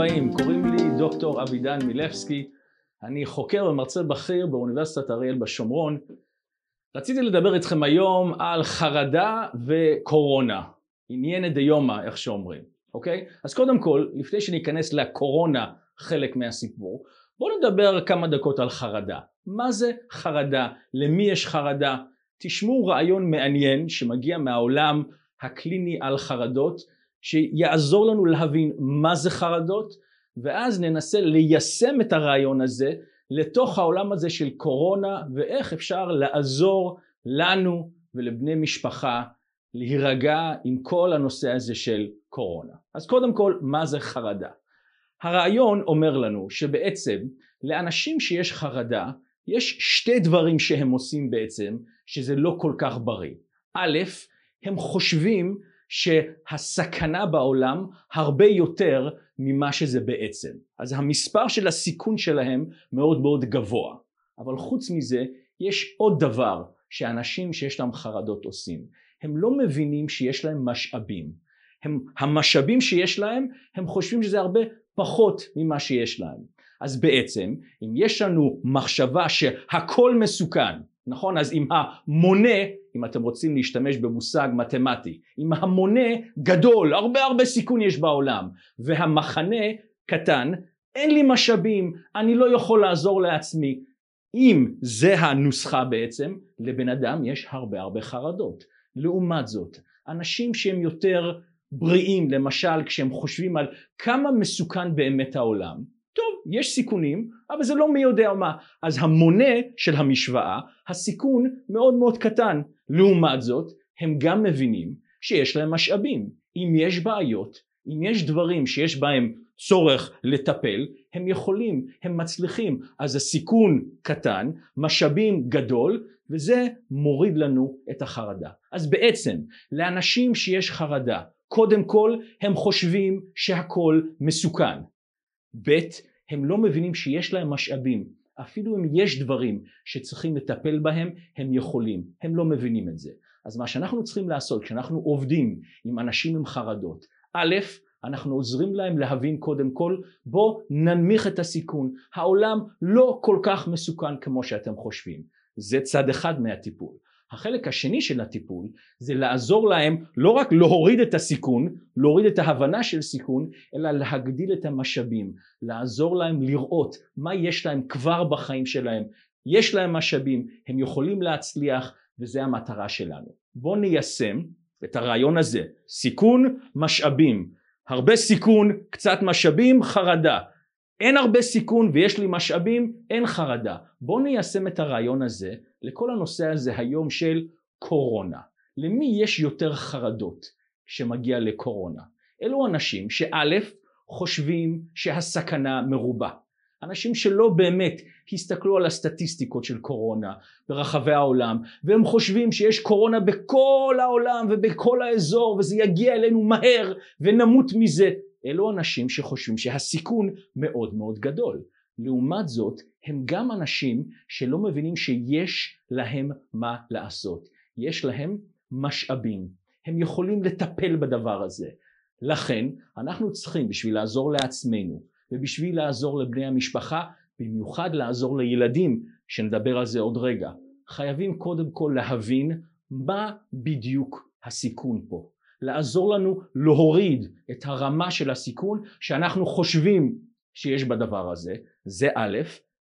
הבאים, קוראים לי דוקטור אבידן מילבסקי, אני חוקר ומרצה בכיר באוניברסיטת אריאל בשומרון. רציתי לדבר איתכם היום על חרדה וקורונה, ענייני דיומא איך שאומרים, אוקיי? אז קודם כל, לפני שניכנס לקורונה חלק מהסיפור, בואו נדבר כמה דקות על חרדה. מה זה חרדה? למי יש חרדה? תשמעו רעיון מעניין שמגיע מהעולם הקליני על חרדות שיעזור לנו להבין מה זה חרדות ואז ננסה ליישם את הרעיון הזה לתוך העולם הזה של קורונה ואיך אפשר לעזור לנו ולבני משפחה להירגע עם כל הנושא הזה של קורונה. אז קודם כל מה זה חרדה? הרעיון אומר לנו שבעצם לאנשים שיש חרדה יש שתי דברים שהם עושים בעצם שזה לא כל כך בריא. א', הם חושבים שהסכנה בעולם הרבה יותר ממה שזה בעצם. אז המספר של הסיכון שלהם מאוד מאוד גבוה. אבל חוץ מזה יש עוד דבר שאנשים שיש להם חרדות עושים. הם לא מבינים שיש להם משאבים. הם, המשאבים שיש להם הם חושבים שזה הרבה פחות ממה שיש להם. אז בעצם אם יש לנו מחשבה שהכל מסוכן נכון? אז אם המונה אם אתם רוצים להשתמש במושג מתמטי אם המונה גדול הרבה הרבה סיכון יש בעולם והמחנה קטן אין לי משאבים אני לא יכול לעזור לעצמי. אם זה הנוסחה בעצם לבן אדם יש הרבה הרבה חרדות. לעומת זאת אנשים שהם יותר בריאים למשל כשהם חושבים על כמה מסוכן באמת העולם טוב יש סיכונים אבל זה לא מי יודע מה. אז המונה של המשוואה הסיכון מאוד מאוד קטן. לעומת זאת הם גם מבינים שיש להם משאבים. אם יש בעיות אם יש דברים שיש בהם צורך לטפל הם יכולים הם מצליחים. אז הסיכון קטן משאבים גדול וזה מוריד לנו את החרדה. אז בעצם לאנשים שיש חרדה קודם כל הם חושבים שהכל מסוכן ב' הם לא מבינים שיש להם משאבים. אפילו אם יש דברים שצריכים לטפל בהם הם יכולים. הם לא מבינים את זה. אז מה שאנחנו צריכים לעשות כשאנחנו עובדים עם אנשים עם חרדות א' אנחנו עוזרים להם להבין קודם כל בוא ננמיך את הסיכון. העולם לא כל כך מסוכן כמו שאתם חושבים. זה צד אחד מהטיפול החלק השני של הטיפול זה לעזור להם לא רק להוריד את הסיכון, להוריד את ההבנה של סיכון, אלא להגדיל את המשאבים, לעזור להם לראות מה יש להם כבר בחיים שלהם, יש להם משאבים, הם יכולים להצליח וזה המטרה שלנו. בואו ניישם את הרעיון הזה, סיכון, משאבים, הרבה סיכון, קצת משאבים, חרדה. אין הרבה סיכון ויש לי משאבים, אין חרדה. בואו ניישם את הרעיון הזה לכל הנושא הזה היום של קורונה. למי יש יותר חרדות כשמגיע לקורונה? אלו אנשים שא' חושבים שהסכנה מרובה. אנשים שלא באמת הסתכלו על הסטטיסטיקות של קורונה ברחבי העולם והם חושבים שיש קורונה בכל העולם ובכל האזור וזה יגיע אלינו מהר ונמות מזה. אלו אנשים שחושבים שהסיכון מאוד מאוד גדול. לעומת זאת הם גם אנשים שלא מבינים שיש להם מה לעשות. יש להם משאבים. הם יכולים לטפל בדבר הזה. לכן אנחנו צריכים בשביל לעזור לעצמנו ובשביל לעזור לבני המשפחה, במיוחד לעזור לילדים, שנדבר על זה עוד רגע, חייבים קודם כל להבין מה בדיוק הסיכון פה. לעזור לנו להוריד את הרמה של הסיכון שאנחנו חושבים שיש בדבר הזה, זה א',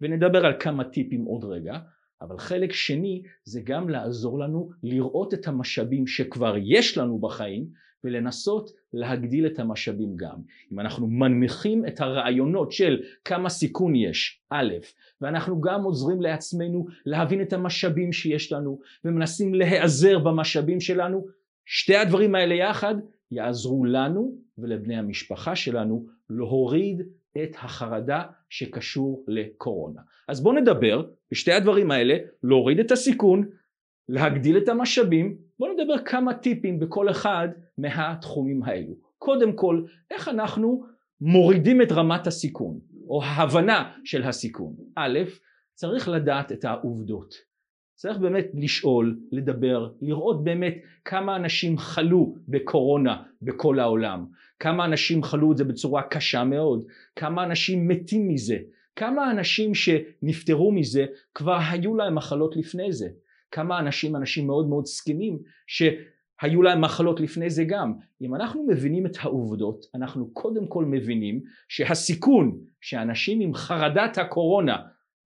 ונדבר על כמה טיפים עוד רגע, אבל חלק שני זה גם לעזור לנו לראות את המשאבים שכבר יש לנו בחיים ולנסות להגדיל את המשאבים גם. אם אנחנו מנמיכים את הרעיונות של כמה סיכון יש, א', ואנחנו גם עוזרים לעצמנו להבין את המשאבים שיש לנו ומנסים להיעזר במשאבים שלנו, שתי הדברים האלה יחד יעזרו לנו ולבני המשפחה שלנו להוריד את החרדה שקשור לקורונה. אז בואו נדבר בשתי הדברים האלה, להוריד את הסיכון, להגדיל את המשאבים, בואו נדבר כמה טיפים בכל אחד מהתחומים האלו. קודם כל, איך אנחנו מורידים את רמת הסיכון, או ההבנה של הסיכון. א', צריך לדעת את העובדות. צריך באמת לשאול, לדבר, לראות באמת כמה אנשים חלו בקורונה בכל העולם. כמה אנשים חלו את זה בצורה קשה מאוד, כמה אנשים מתים מזה, כמה אנשים שנפטרו מזה כבר היו להם מחלות לפני זה, כמה אנשים, אנשים מאוד מאוד זקנים שהיו להם מחלות לפני זה גם. אם אנחנו מבינים את העובדות, אנחנו קודם כל מבינים שהסיכון שאנשים עם חרדת הקורונה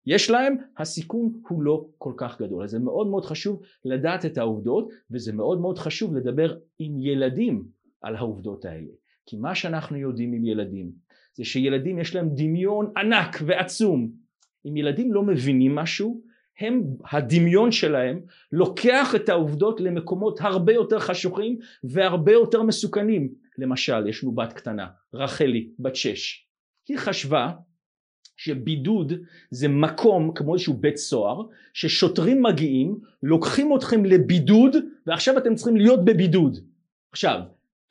יש להם, הסיכון הוא לא כל כך גדול. אז זה מאוד מאוד חשוב לדעת את העובדות, וזה מאוד מאוד חשוב לדבר עם ילדים על העובדות האלה. כי מה שאנחנו יודעים עם ילדים, זה שילדים יש להם דמיון ענק ועצום. אם ילדים לא מבינים משהו, הם, הדמיון שלהם לוקח את העובדות למקומות הרבה יותר חשוכים והרבה יותר מסוכנים. למשל, יש לנו בת קטנה, רחלי, בת שש. היא חשבה שבידוד זה מקום כמו איזשהו בית סוהר ששוטרים מגיעים לוקחים אתכם לבידוד ועכשיו אתם צריכים להיות בבידוד עכשיו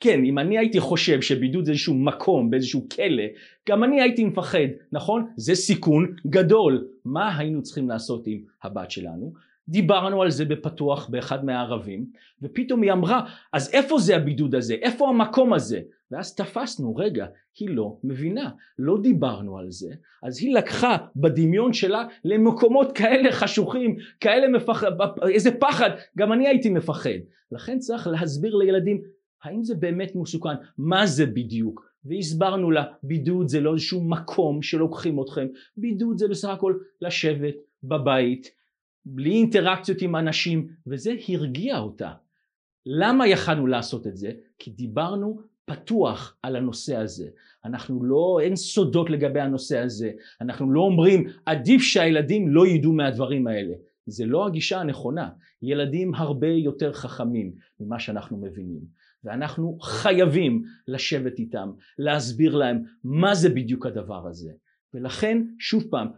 כן אם אני הייתי חושב שבידוד זה איזשהו מקום באיזשהו כלא גם אני הייתי מפחד נכון? זה סיכון גדול. מה היינו צריכים לעשות עם הבת שלנו? דיברנו על זה בפתוח באחד מהערבים ופתאום היא אמרה אז איפה זה הבידוד הזה? איפה המקום הזה? ואז תפסנו רגע היא לא מבינה לא דיברנו על זה. אז היא לקחה בדמיון שלה למקומות כאלה חשוכים כאלה מפחד איזה פחד גם אני הייתי מפחד. לכן צריך להסביר לילדים האם זה באמת מסוכן? מה זה בדיוק? והסברנו לה בידוד זה לא איזשהו מקום שלוקחים אתכם. בידוד זה בסך הכל לשבת בבית בלי אינטראקציות עם אנשים. וזה הרגיע אותה. למה יכלנו לעשות את זה? כי דיברנו פתוח על הנושא הזה. אנחנו לא אין סודות לגבי הנושא הזה. אנחנו לא אומרים עדיף שהילדים לא ידעו מהדברים האלה זה לא הגישה הנכונה. ילדים הרבה יותר חכמים ממה שאנחנו מבינים. ואנחנו חייבים לשבת איתם להסביר להם מה זה בדיוק הדבר הזה. ולכן שוב פעם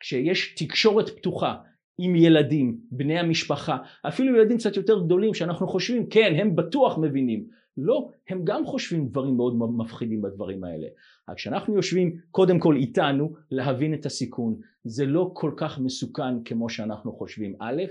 כשיש תקשורת פתוחה עם ילדים, בני המשפחה, אפילו ילדים קצת יותר גדולים שאנחנו חושבים כן הם בטוח מבינים לא, הם גם חושבים דברים מאוד מפחידים בדברים האלה. רק כשאנחנו יושבים קודם כל איתנו להבין את הסיכון, זה לא כל כך מסוכן כמו שאנחנו חושבים. א',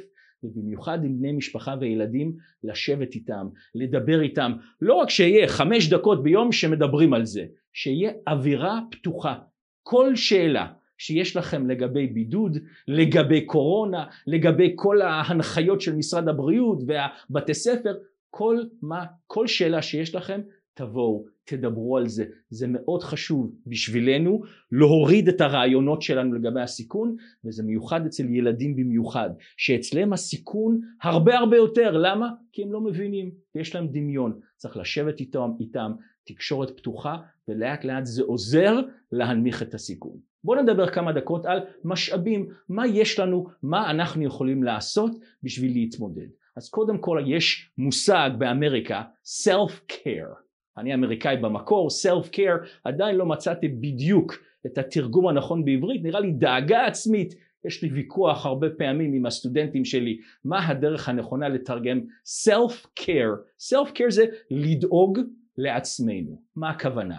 ובמיוחד עם בני משפחה וילדים, לשבת איתם, לדבר איתם, לא רק שיהיה חמש דקות ביום שמדברים על זה, שיהיה אווירה פתוחה. כל שאלה שיש לכם לגבי בידוד, לגבי קורונה, לגבי כל ההנחיות של משרד הבריאות והבתי ספר, כל מה, כל שאלה שיש לכם תבואו, תדברו על זה, זה מאוד חשוב בשבילנו להוריד את הרעיונות שלנו לגבי הסיכון וזה מיוחד אצל ילדים במיוחד שאצלם הסיכון הרבה הרבה יותר, למה? כי הם לא מבינים, יש להם דמיון, צריך לשבת איתם, איתם תקשורת פתוחה ולאט לאט זה עוזר להנמיך את הסיכון. בואו נדבר כמה דקות על משאבים, מה יש לנו, מה אנחנו יכולים לעשות בשביל להתמודד. אז קודם כל יש מושג באמריקה self care אני אמריקאי במקור self care עדיין לא מצאתי בדיוק את התרגום הנכון בעברית נראה לי דאגה עצמית. יש לי ויכוח הרבה פעמים עם הסטודנטים שלי מה הדרך הנכונה לתרגם self care self care זה לדאוג לעצמנו. מה הכוונה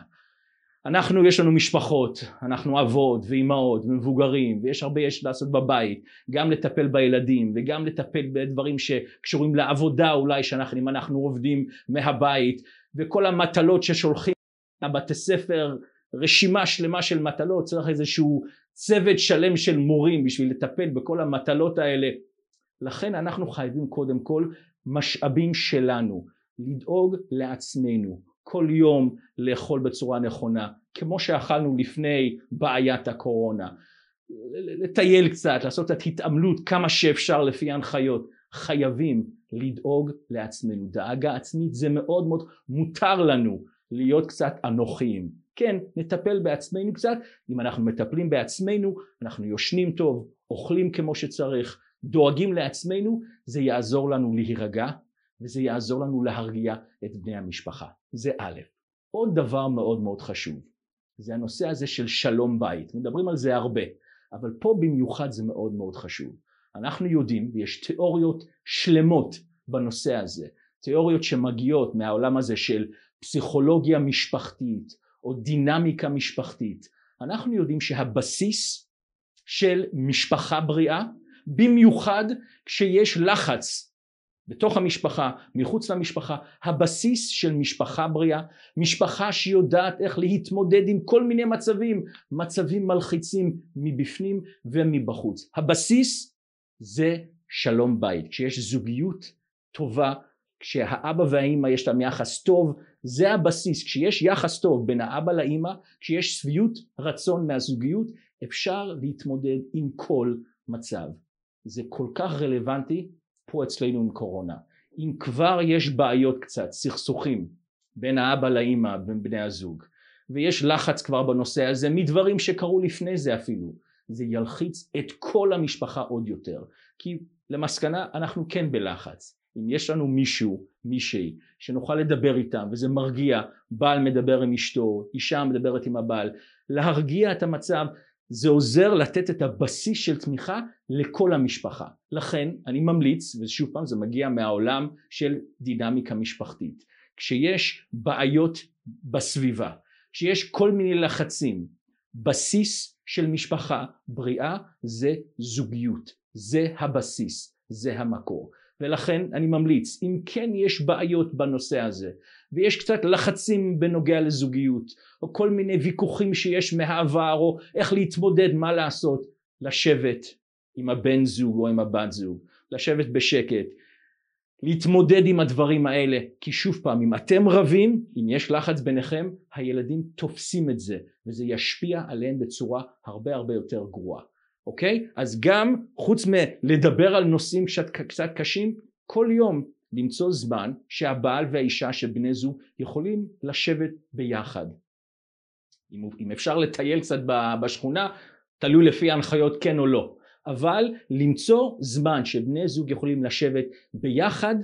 אנחנו יש לנו משפחות, אנחנו אבות ואימהות ומבוגרים ויש הרבה יש לעשות בבית, גם לטפל בילדים וגם לטפל בדברים שקשורים לעבודה אולי שאנחנו, אם אנחנו עובדים מהבית וכל המטלות ששולחים לבתי ספר, רשימה שלמה של מטלות, צריך איזשהו צוות שלם של מורים בשביל לטפל בכל המטלות האלה, לכן אנחנו חייבים קודם כל משאבים שלנו, לדאוג לעצמנו כל יום לאכול בצורה נכונה, כמו שאכלנו לפני בעיית הקורונה, לטייל קצת, לעשות את התעמלות כמה שאפשר לפי ההנחיות, חייבים לדאוג לעצמנו. דאגה עצמית זה מאוד מאוד מותר לנו להיות קצת אנוכיים. כן, נטפל בעצמנו קצת, אם אנחנו מטפלים בעצמנו, אנחנו יושנים טוב, אוכלים כמו שצריך, דואגים לעצמנו, זה יעזור לנו להירגע וזה יעזור לנו להרגיע את בני המשפחה. זה א'. עוד דבר מאוד מאוד חשוב, זה הנושא הזה של שלום בית. מדברים על זה הרבה, אבל פה במיוחד זה מאוד מאוד חשוב. אנחנו יודעים, ויש תיאוריות שלמות בנושא הזה, תיאוריות שמגיעות מהעולם הזה של פסיכולוגיה משפחתית או דינמיקה משפחתית. אנחנו יודעים שהבסיס של משפחה בריאה, במיוחד כשיש לחץ בתוך המשפחה, מחוץ למשפחה, הבסיס של משפחה בריאה, משפחה שיודעת איך להתמודד עם כל מיני מצבים, מצבים מלחיצים מבפנים ומבחוץ. הבסיס זה שלום בית, כשיש זוגיות טובה, כשהאבא והאימא יש להם יחס טוב, זה הבסיס, כשיש יחס טוב בין האבא לאימא, כשיש שביעות רצון מהזוגיות, אפשר להתמודד עם כל מצב. זה כל כך רלוונטי פה אצלנו עם קורונה. אם כבר יש בעיות קצת, סכסוכים בין האבא לאימא בין בני הזוג, ויש לחץ כבר בנושא הזה מדברים שקרו לפני זה אפילו, זה ילחיץ את כל המשפחה עוד יותר. כי למסקנה אנחנו כן בלחץ. אם יש לנו מישהו, מישהי, שנוכל לדבר איתם וזה מרגיע, בעל מדבר עם אשתו, אישה מדברת עם הבעל, להרגיע את המצב זה עוזר לתת את הבסיס של תמיכה לכל המשפחה. לכן אני ממליץ, ושוב פעם זה מגיע מהעולם של דינמיקה משפחתית, כשיש בעיות בסביבה, כשיש כל מיני לחצים, בסיס של משפחה בריאה זה זוגיות, זה הבסיס, זה המקור. ולכן אני ממליץ, אם כן יש בעיות בנושא הזה, ויש קצת לחצים בנוגע לזוגיות, או כל מיני ויכוחים שיש מהעבר, או איך להתמודד, מה לעשות, לשבת עם הבן זוג או עם הבת זוג, לשבת בשקט, להתמודד עם הדברים האלה, כי שוב פעם, אם אתם רבים, אם יש לחץ ביניכם, הילדים תופסים את זה, וזה ישפיע עליהם בצורה הרבה הרבה יותר גרועה. אוקיי? אז גם חוץ מלדבר על נושאים קצת, קצת קשים, כל יום למצוא זמן שהבעל והאישה של בני זוג יכולים לשבת ביחד. אם, אם אפשר לטייל קצת בשכונה, תלוי לפי ההנחיות כן או לא. אבל למצוא זמן שבני זוג יכולים לשבת ביחד,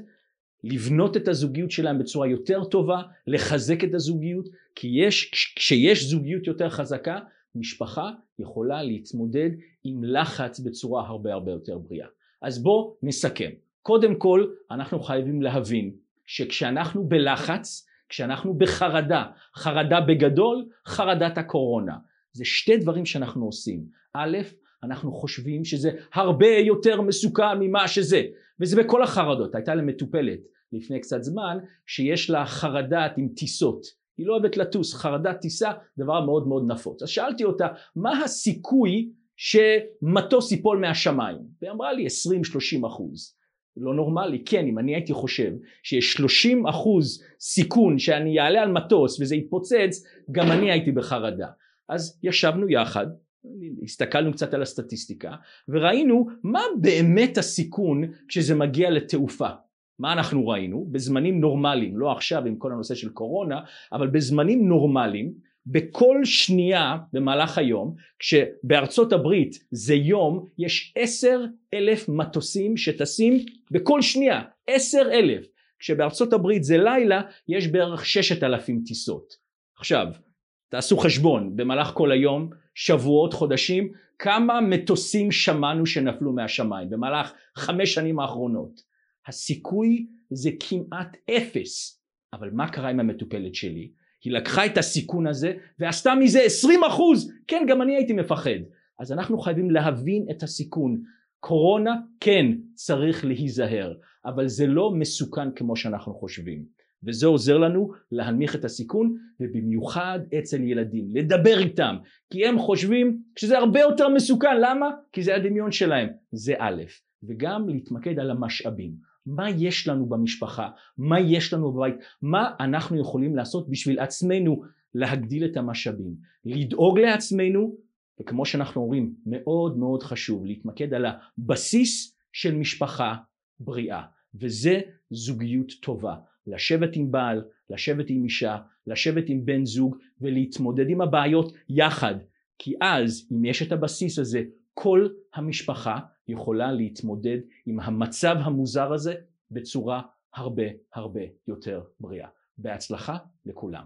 לבנות את הזוגיות שלהם בצורה יותר טובה, לחזק את הזוגיות, כי יש, כשיש זוגיות יותר חזקה, משפחה יכולה להתמודד עם לחץ בצורה הרבה הרבה יותר בריאה. אז בואו נסכם. קודם כל אנחנו חייבים להבין שכשאנחנו בלחץ, כשאנחנו בחרדה, חרדה בגדול, חרדת הקורונה. זה שתי דברים שאנחנו עושים. א', אנחנו חושבים שזה הרבה יותר מסוכן ממה שזה, וזה בכל החרדות. הייתה למטופלת לפני קצת זמן שיש לה חרדת עם טיסות. היא לא אוהבת לטוס, חרדת טיסה, דבר מאוד מאוד נפוץ. אז שאלתי אותה, מה הסיכוי שמטוס ייפול מהשמיים? והיא אמרה לי 20-30 אחוז. לא נורמלי, כן, אם אני הייתי חושב שיש 30 אחוז סיכון שאני אעלה על מטוס וזה יתפוצץ, גם אני הייתי בחרדה. אז ישבנו יחד, הסתכלנו קצת על הסטטיסטיקה, וראינו מה באמת הסיכון כשזה מגיע לתעופה. מה אנחנו ראינו? בזמנים נורמליים, לא עכשיו עם כל הנושא של קורונה, אבל בזמנים נורמליים, בכל שנייה במהלך היום, כשבארצות הברית זה יום, יש עשר אלף מטוסים שטסים בכל שנייה, עשר אלף. כשבארצות הברית זה לילה, יש בערך ששת אלפים טיסות. עכשיו, תעשו חשבון, במהלך כל היום, שבועות, חודשים, כמה מטוסים שמענו שנפלו מהשמיים במהלך חמש שנים האחרונות. הסיכוי זה כמעט אפס. אבל מה קרה עם המטופלת שלי? היא לקחה את הסיכון הזה ועשתה מזה 20 אחוז. כן, גם אני הייתי מפחד. אז אנחנו חייבים להבין את הסיכון. קורונה, כן, צריך להיזהר, אבל זה לא מסוכן כמו שאנחנו חושבים. וזה עוזר לנו להנמיך את הסיכון, ובמיוחד אצל ילדים, לדבר איתם, כי הם חושבים שזה הרבה יותר מסוכן, למה? כי זה הדמיון שלהם, זה א', וגם להתמקד על המשאבים. מה יש לנו במשפחה, מה יש לנו בבית, מה אנחנו יכולים לעשות בשביל עצמנו להגדיל את המשאבים, לדאוג לעצמנו, וכמו שאנחנו אומרים, מאוד מאוד חשוב להתמקד על הבסיס של משפחה בריאה, וזה זוגיות טובה, לשבת עם בעל, לשבת עם אישה, לשבת עם בן זוג ולהתמודד עם הבעיות יחד, כי אז אם יש את הבסיס הזה, כל המשפחה יכולה להתמודד עם המצב המוזר הזה בצורה הרבה הרבה יותר בריאה. בהצלחה לכולם.